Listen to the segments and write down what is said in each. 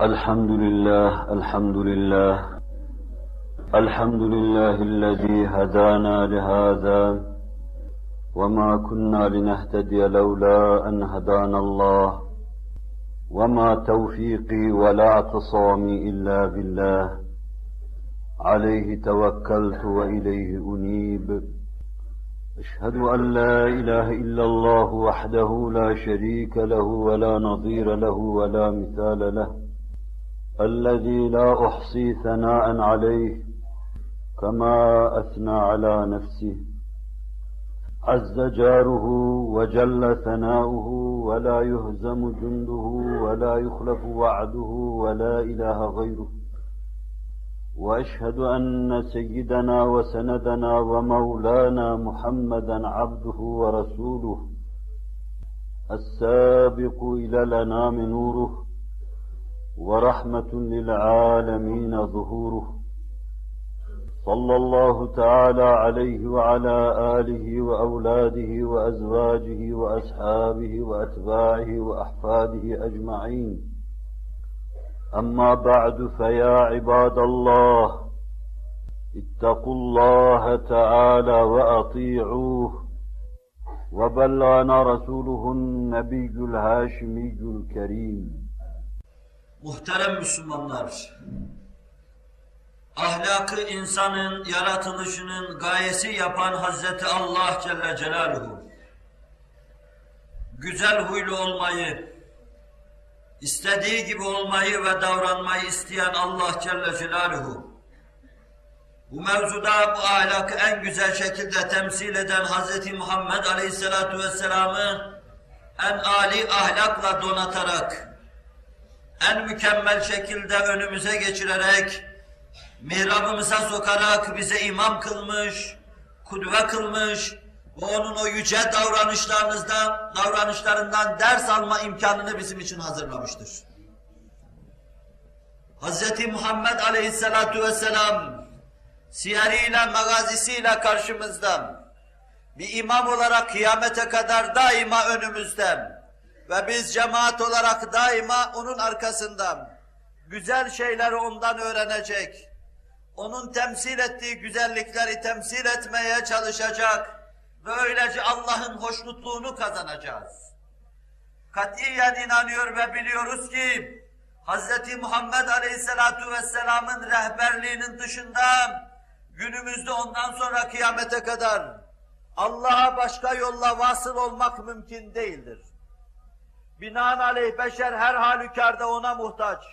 الحمد لله الحمد لله. الحمد لله الذي هدانا لهذا. وما كنا لنهتدي لولا أن هدانا الله. وما توفيقي ولا اعتصامي إلا بالله. عليه توكلت وإليه أنيب. أشهد أن لا إله إلا الله وحده لا شريك له ولا نظير له ولا مثال له. الذي لا أحصي ثناء عليه كما أثنى على نفسه. عز جاره وجل ثناؤه ولا يهزم جنده ولا يخلف وعده ولا إله غيره. وأشهد أن سيدنا وسندنا ومولانا محمدا عبده ورسوله السابق إلى الأنام نوره. ورحمة للعالمين ظهوره. صلى الله تعالى عليه وعلى آله وأولاده وأزواجه وأصحابه وأتباعه وأحفاده أجمعين. أما بعد فيا عباد الله اتقوا الله تعالى وأطيعوه وبلغنا رسوله النبي الهاشمي الكريم. Muhterem Müslümanlar, ahlakı insanın yaratılışının gayesi yapan Hazreti Allah Celle Celaluhu, güzel huylu olmayı, istediği gibi olmayı ve davranmayı isteyen Allah Celle Celaluhu, bu mevzuda bu ahlakı en güzel şekilde temsil eden Hz. Muhammed Aleyhisselatü Vesselam'ı en âli ahlakla donatarak, en mükemmel şekilde önümüze geçirerek, mihrabımıza sokarak bize imam kılmış, kudve kılmış ve onun o yüce davranışlarınızdan, davranışlarından ders alma imkanını bizim için hazırlamıştır. Hz. Muhammed Aleyhisselatu Vesselam siyeriyle, magazisiyle karşımızda bir imam olarak kıyamete kadar daima önümüzde ve biz cemaat olarak daima onun arkasında güzel şeyleri ondan öğrenecek, onun temsil ettiği güzellikleri temsil etmeye çalışacak ve öylece Allah'ın hoşnutluğunu kazanacağız. Katiyen inanıyor ve biliyoruz ki Hz. Muhammed Aleyhisselatu Vesselam'ın rehberliğinin dışında günümüzde ondan sonra kıyamete kadar Allah'a başka yolla vasıl olmak mümkün değildir. Binaenaleyh beşer her halükarda ona muhtaç.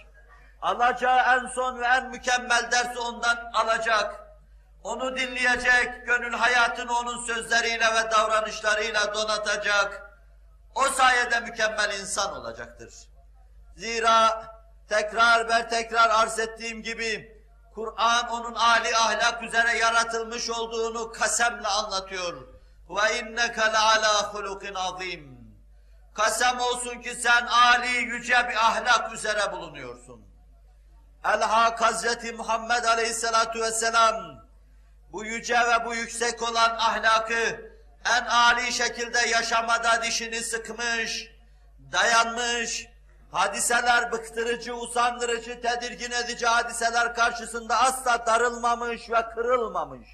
Alacağı en son ve en mükemmel dersi ondan alacak. Onu dinleyecek, gönül hayatını onun sözleriyle ve davranışlarıyla donatacak. O sayede mükemmel insan olacaktır. Zira tekrar ver tekrar arz ettiğim gibi Kur'an onun âli ahlak üzere yaratılmış olduğunu kasemle anlatıyor. Ve inneke le'alâ hulukin azîm. Kasem olsun ki sen âli yüce bir ahlak üzere bulunuyorsun. Elhak Hazreti Muhammed Aleyhisselatu Vesselam bu yüce ve bu yüksek olan ahlakı en âli şekilde yaşamada dişini sıkmış, dayanmış, hadiseler bıktırıcı, usandırıcı, tedirgin edici hadiseler karşısında asla darılmamış ve kırılmamış.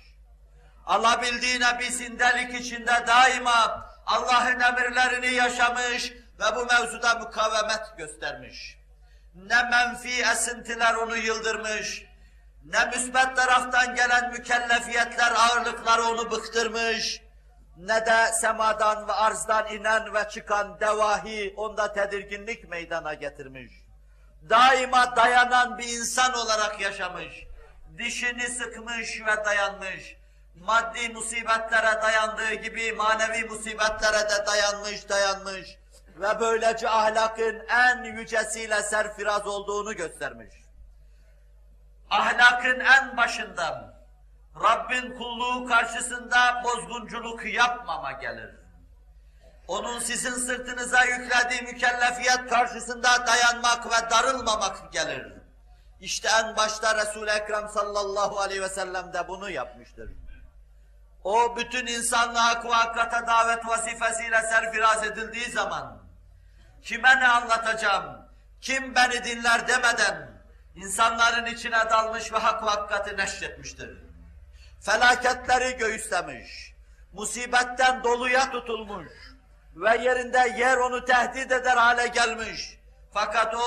Alabildiğine bir sindelik içinde daima Allah'ın emirlerini yaşamış ve bu mevzuda mukavemet göstermiş. Ne menfi esintiler onu yıldırmış, ne müsbet taraftan gelen mükellefiyetler, ağırlıklar onu bıktırmış, ne de semadan ve arzdan inen ve çıkan devahi onda tedirginlik meydana getirmiş. Daima dayanan bir insan olarak yaşamış, dişini sıkmış ve dayanmış, maddi musibetlere dayandığı gibi manevi musibetlere de dayanmış, dayanmış ve böylece ahlakın en yücesiyle serfiraz olduğunu göstermiş. Ahlakın en başında Rabbin kulluğu karşısında bozgunculuk yapmama gelir. Onun sizin sırtınıza yüklediği mükellefiyet karşısında dayanmak ve darılmamak gelir. İşte en başta Resul-i Ekrem sallallahu aleyhi ve sellem de bunu yapmıştır. O bütün insanlığa hak davet vazifesiyle serfiraz edildiği zaman kime ne anlatacağım, kim beni dinler demeden insanların içine dalmış ve hak ve neşretmiştir. Felaketleri göğüslemiş, musibetten doluya tutulmuş ve yerinde yer onu tehdit eder hale gelmiş. Fakat o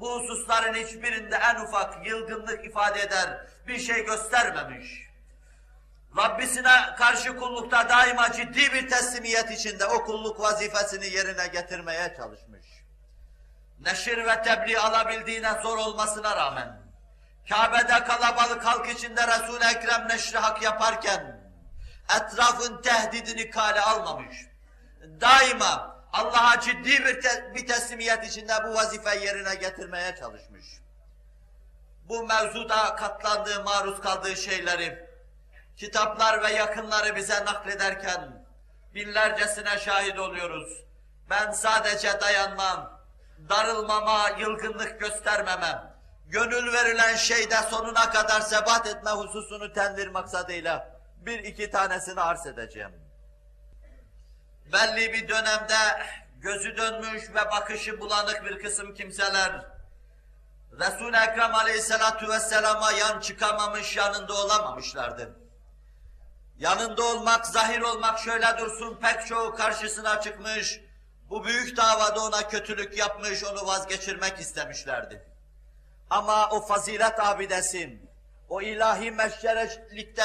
bu hususların hiçbirinde en ufak yılgınlık ifade eder bir şey göstermemiş. Rabbisine karşı kullukta daima ciddi bir teslimiyet içinde o kulluk vazifesini yerine getirmeye çalışmış. Neşir ve tebliğ alabildiğine zor olmasına rağmen, Kabe'de kalabalık halk içinde Resul-i Ekrem neşri hak yaparken, etrafın tehdidini kale almamış. Daima Allah'a ciddi bir, te bir teslimiyet içinde bu vazifeyi yerine getirmeye çalışmış. Bu mevzuda katlandığı, maruz kaldığı şeyleri, kitaplar ve yakınları bize naklederken binlercesine şahit oluyoruz. Ben sadece dayanmam, darılmama, yılgınlık göstermemem, gönül verilen şeyde sonuna kadar sebat etme hususunu tendir maksadıyla bir iki tanesini arz edeceğim. Belli bir dönemde gözü dönmüş ve bakışı bulanık bir kısım kimseler, Resul-i Ekrem aleyhissalatu vesselama yan çıkamamış, yanında olamamışlardı. Yanında olmak, zahir olmak şöyle dursun pek çoğu karşısına çıkmış, bu büyük davada ona kötülük yapmış, onu vazgeçirmek istemişlerdi. Ama o fazilet abidesi, o ilahi meşgerelikte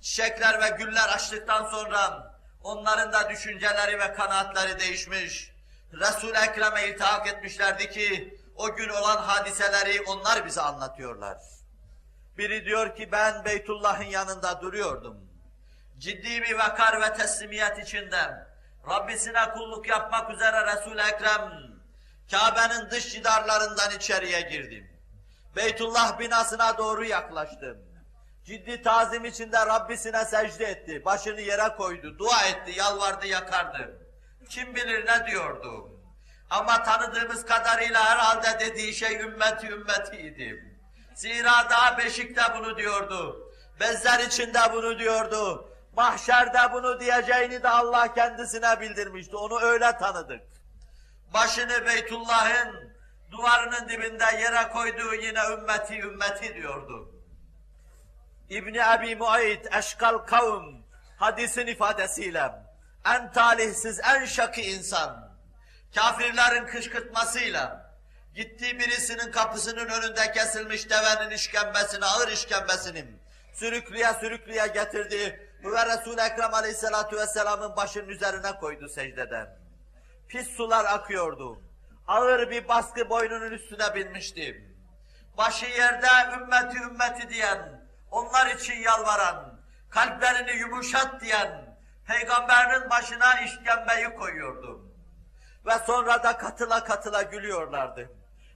çiçekler ve güller açtıktan sonra onların da düşünceleri ve kanaatleri değişmiş. Resul-i Ekrem'e iltihak etmişlerdi ki o gün olan hadiseleri onlar bize anlatıyorlar. Biri diyor ki ben Beytullah'ın yanında duruyordum. Ciddi bir vakar ve teslimiyet içinde Rabbisine kulluk yapmak üzere Resul-i Ekrem Kabe'nin dış cidarlarından içeriye girdim. Beytullah binasına doğru yaklaştım. Ciddi tazim içinde Rabbisine secde etti. Başını yere koydu, dua etti, yalvardı, yakardı. Kim bilir ne diyordu. Ama tanıdığımız kadarıyla herhalde dediği şey ümmeti ümmetiydi. Zira daha Beşik'te bunu diyordu. Bezler içinde bunu diyordu. Mahşerde bunu diyeceğini de Allah kendisine bildirmişti. Onu öyle tanıdık. Başını Beytullah'ın duvarının dibinde yere koyduğu yine ümmeti ümmeti diyordu. İbni Abi Muayit Eşkal Kavm hadisin ifadesiyle en talihsiz, en şakı insan kafirlerin kışkırtmasıyla gittiği birisinin kapısının önünde kesilmiş devenin işkembesini, ağır işkembesini sürüklüye sürüklüye getirdi ve Resul-i Ekrem Aleyhisselatü Vesselam'ın başının üzerine koydu secdeden. Pis sular akıyordu. Ağır bir baskı boynunun üstüne binmişti. Başı yerde ümmeti ümmeti diyen, onlar için yalvaran, kalplerini yumuşat diyen, peygamberinin başına işkembeyi koyuyordu. Ve sonra da katıla katıla gülüyorlardı.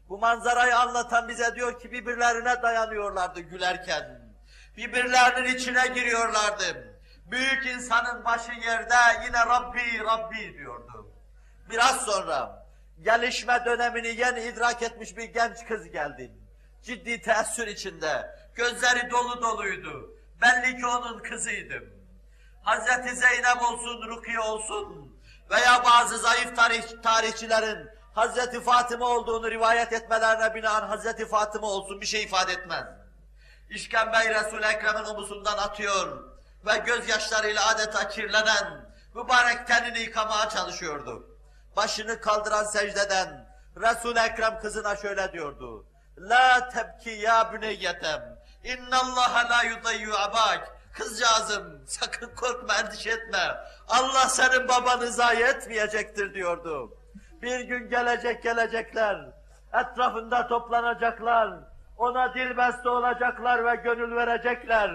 Bu manzarayı anlatan bize diyor ki birbirlerine dayanıyorlardı gülerken. Birbirlerinin içine giriyorlardı. Büyük insanın başı yerde yine Rabbi, Rabbi diyordu. Biraz sonra gelişme dönemini yeni idrak etmiş bir genç kız geldi. Ciddi teessür içinde, gözleri dolu doluydu. Belli ki onun kızıydım. Hazreti Zeynep olsun, Rukiye olsun veya bazı zayıf tarih, tarihçilerin Hazreti Fatıma olduğunu rivayet etmelerine binaen Hazreti Fatıma olsun bir şey ifade etmez. İşkembeyi Resul-i Ekrem'in omuzundan atıyor ve gözyaşlarıyla adeta kirlenen mübarek tenini yıkamaya çalışıyordu. Başını kaldıran secdeden Resul-i Ekrem kızına şöyle diyordu. La tebki ya büneyyetem. İnnallaha la yudayyu abak. Kızcağızım sakın korkma endişe etme. Allah senin babanı zayi etmeyecektir diyordu. Bir gün gelecek gelecekler. Etrafında toplanacaklar. Ona dilbeste olacaklar ve gönül verecekler.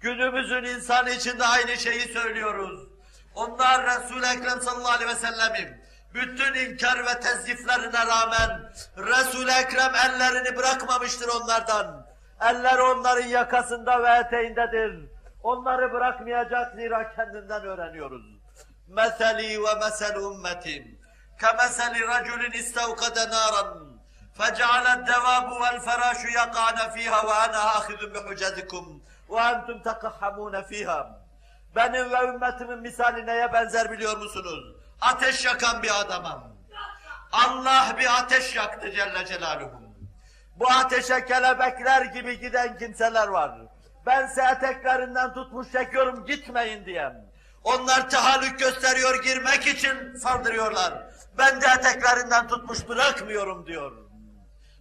Günümüzün insanı için de aynı şeyi söylüyoruz. Onlar Resul-i Ekrem sallallahu aleyhi ve sellem'im. Bütün inkar ve tezliflerine rağmen Resul-i Ekrem ellerini bırakmamıştır onlardan. Eller onların yakasında ve eteğindedir. Onları bırakmayacak zira kendinden öğreniyoruz. Meseli ve mesel ümmetim. Kemeseli raculin istevkade naran. Fecealet devabu vel ferâşu yakâne fîhâ ve ana âhidun bihucedikum. وأنتم تقحمون فيها Benim ve ümmetimin misali neye benzer biliyor musunuz? Ateş yakan bir adamım. Allah bir ateş yaktı Celle Celaluhu. Bu ateşe kelebekler gibi giden kimseler var. Ben size eteklerinden tutmuş çekiyorum gitmeyin diye. Onlar tahallük gösteriyor girmek için saldırıyorlar. Ben de eteklerinden tutmuş bırakmıyorum diyor.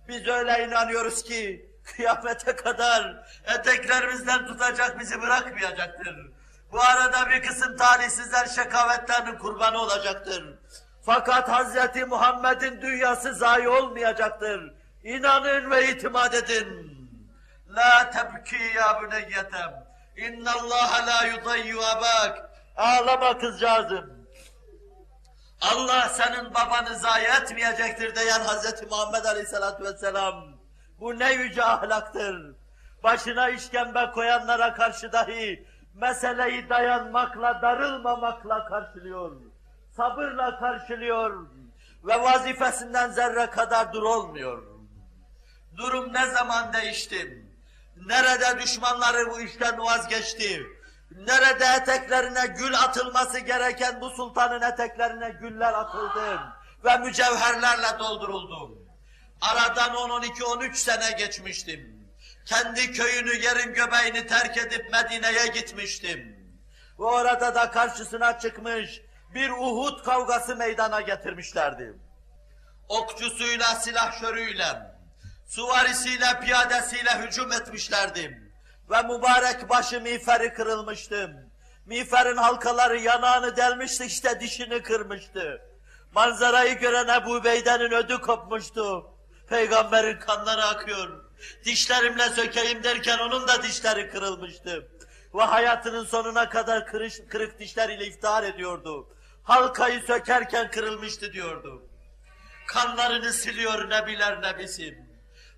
Biz öyle inanıyoruz ki kıyamete kadar eteklerimizden tutacak bizi bırakmayacaktır. Bu arada bir kısım talihsizler şekavetlerinin kurbanı olacaktır. Fakat Hazreti Muhammed'in dünyası zayi olmayacaktır. İnanın ve itimat edin. La tebki ya büneyyetem. İnna Allah la yudayyu abak. Ağlama kızcağızım. Allah senin babanı zayi etmeyecektir diyen Hazreti Muhammed Aleyhisselatü Vesselam. Bu ne yüce ahlaktır. Başına işkembe koyanlara karşı dahi meseleyi dayanmakla, darılmamakla karşılıyor. Sabırla karşılıyor ve vazifesinden zerre kadar dur olmuyor. Durum ne zaman değişti? Nerede düşmanları bu işten vazgeçti? Nerede eteklerine gül atılması gereken bu sultanın eteklerine güller atıldı ve mücevherlerle dolduruldu. Aradan 10, 12, 13 sene geçmiştim. Kendi köyünü, yerin göbeğini terk edip Medine'ye gitmiştim. Ve orada da karşısına çıkmış bir Uhud kavgası meydana getirmişlerdi. Okçusuyla, silahşörüyle, suvarisiyle, piyadesiyle hücum etmişlerdi. Ve mübarek başı miğferi kırılmıştı. Miğferin halkaları yanağını delmişti, işte dişini kırmıştı. Manzarayı gören Ebu Beyden'in ödü kopmuştu. Peygamberin kanları akıyor. Dişlerimle sökeyim derken onun da dişleri kırılmıştı. Ve hayatının sonuna kadar kırış, kırık dişleriyle iftihar ediyordu. Halkayı sökerken kırılmıştı diyordu. Kanlarını siliyor nebiler nebisim.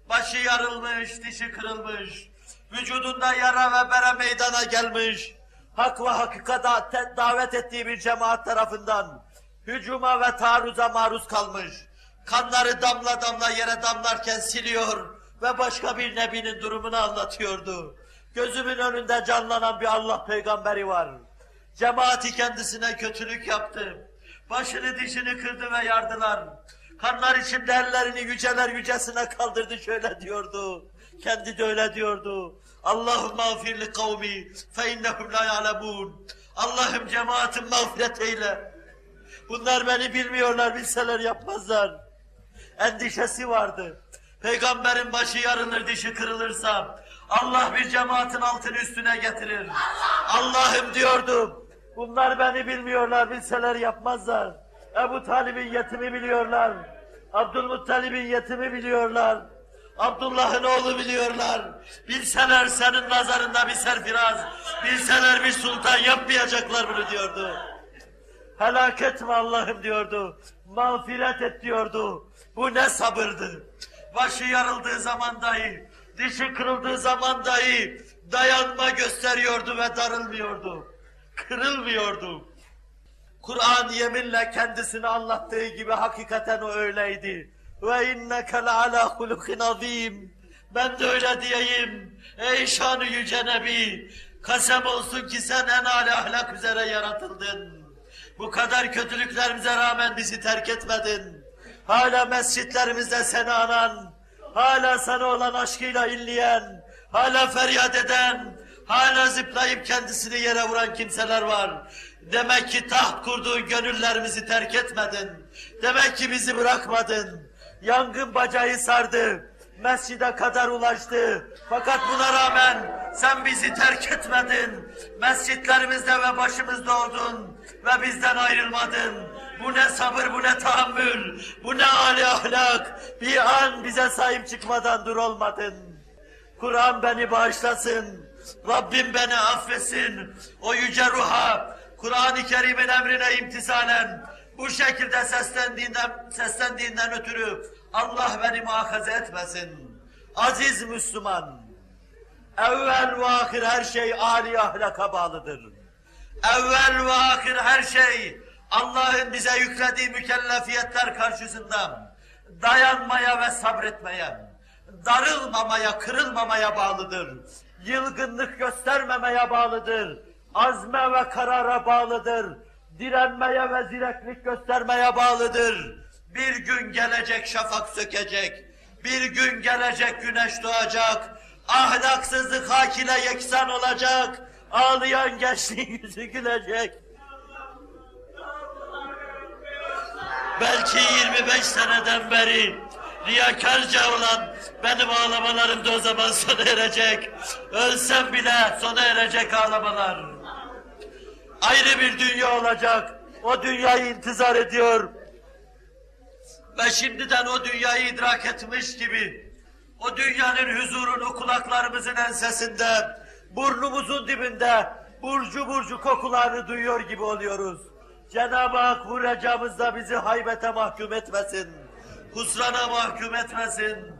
Başı yarılmış, dişi kırılmış. Vücudunda yara ve bere meydana gelmiş. Hak ve hakikata davet ettiği bir cemaat tarafından hücuma ve taarruza maruz kalmış. Kanları damla damla yere damlarken siliyor ve başka bir nebinin durumunu anlatıyordu. Gözümün önünde canlanan bir Allah peygamberi var. Cemaati kendisine kötülük yaptı. Başını dişini kırdı ve yardılar. Kanlar içinde ellerini yüceler yücesine kaldırdı şöyle diyordu. Kendi de öyle diyordu. Allahümme afir li kavmi fe innehum la ya'lemun. Allah'ım cemaatim mağfiret eyle. Bunlar beni bilmiyorlar, bilseler yapmazlar. Endişesi vardı. Peygamberin başı yarılır, dişi kırılırsa Allah bir cemaatin altını üstüne getirir. Allah'ım diyordum. Bunlar beni bilmiyorlar, bilseler yapmazlar. Ebu Talib'in yetimi biliyorlar. Abdülmuttalib'in yetimi biliyorlar. Abdullah'ın oğlu biliyorlar. Bilseler senin nazarında bir serfiraz, bilseler bir sultan yapmayacaklar bunu diyordu. Helak etme Allah'ım diyordu. Mağfiret et diyordu. Bu ne sabırdı. Başı yarıldığı zaman dahi, dişi kırıldığı zaman dahi dayanma gösteriyordu ve darılmıyordu. Kırılmıyordu. Kur'an yeminle kendisini anlattığı gibi hakikaten o öyleydi. Ve inneke ala hulukin azim. Ben de öyle diyeyim. Ey şanı yüce Nebi. Kasem olsun ki sen en âli ahlak üzere yaratıldın. Bu kadar kötülüklerimize rağmen bizi terk etmedin. Hala mescitlerimizde seni anan, hala sana olan aşkıyla inleyen, hala feryat eden, hala zıplayıp kendisini yere vuran kimseler var. Demek ki taht kurduğun gönüllerimizi terk etmedin. Demek ki bizi bırakmadın. Yangın bacağı sardı. Mescide kadar ulaştı. Fakat buna rağmen sen bizi terk etmedin. Mescitlerimizde ve başımızda oldun ve bizden ayrılmadın. Bu ne sabır, bu ne tahammül, bu ne âli ahlak. Bir an bize sahip çıkmadan dur olmadın. Kur'an beni bağışlasın. Rabbim beni affetsin. O yüce ruha, Kur'an-ı Kerim'in emrine imtisalen bu şekilde seslendiğinden, seslendiğinden ötürü Allah beni muhafaza etmesin. Aziz Müslüman, evvel ve ahir her şey âli ahlaka bağlıdır. Evvel ve ahir her şey Allah'ın bize yüklediği mükellefiyetler karşısında dayanmaya ve sabretmeye, darılmamaya, kırılmamaya bağlıdır. Yılgınlık göstermemeye bağlıdır. Azme ve karara bağlıdır. Direnmeye ve zireklik göstermeye bağlıdır. Bir gün gelecek şafak sökecek. Bir gün gelecek güneş doğacak. Ahlaksızlık hak ile yeksan olacak. Ağlayan gençliğin yüzü gülecek. Belki 25 seneden beri riyakarca olan benim ağlamalarım da o zaman sona erecek. Ölsem bile sona erecek ağlamalar. Ayrı bir dünya olacak. O dünyayı intizar ediyor. Ve şimdiden o dünyayı idrak etmiş gibi o dünyanın huzurunu kulaklarımızın ensesinde, burnumuzun dibinde burcu burcu kokularını duyuyor gibi oluyoruz. Cenab-ı Hak bu recamızda bizi haybete mahkum etmesin. Husrana mahkum etmesin.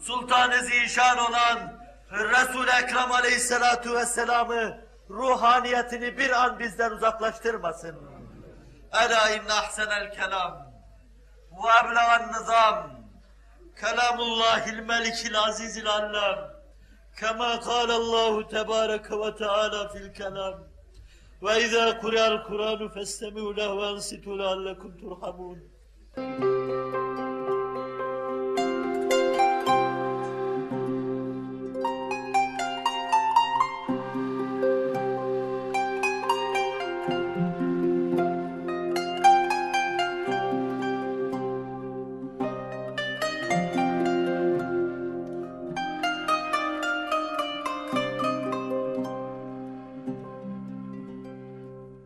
Sultan-ı Zişan olan Resul-i Ekrem Aleyhisselatu Vesselam'ı ruhaniyetini bir an bizden uzaklaştırmasın. Ela inne ahsenel kelam ve eblegan nizam kelamullahil melikil azizil allam kema kâlallahu tebâreke ve teâlâ fil kelam وإذا قرأ القرآن فاستمعوا له وأنصتوا لعلكم ترحمون.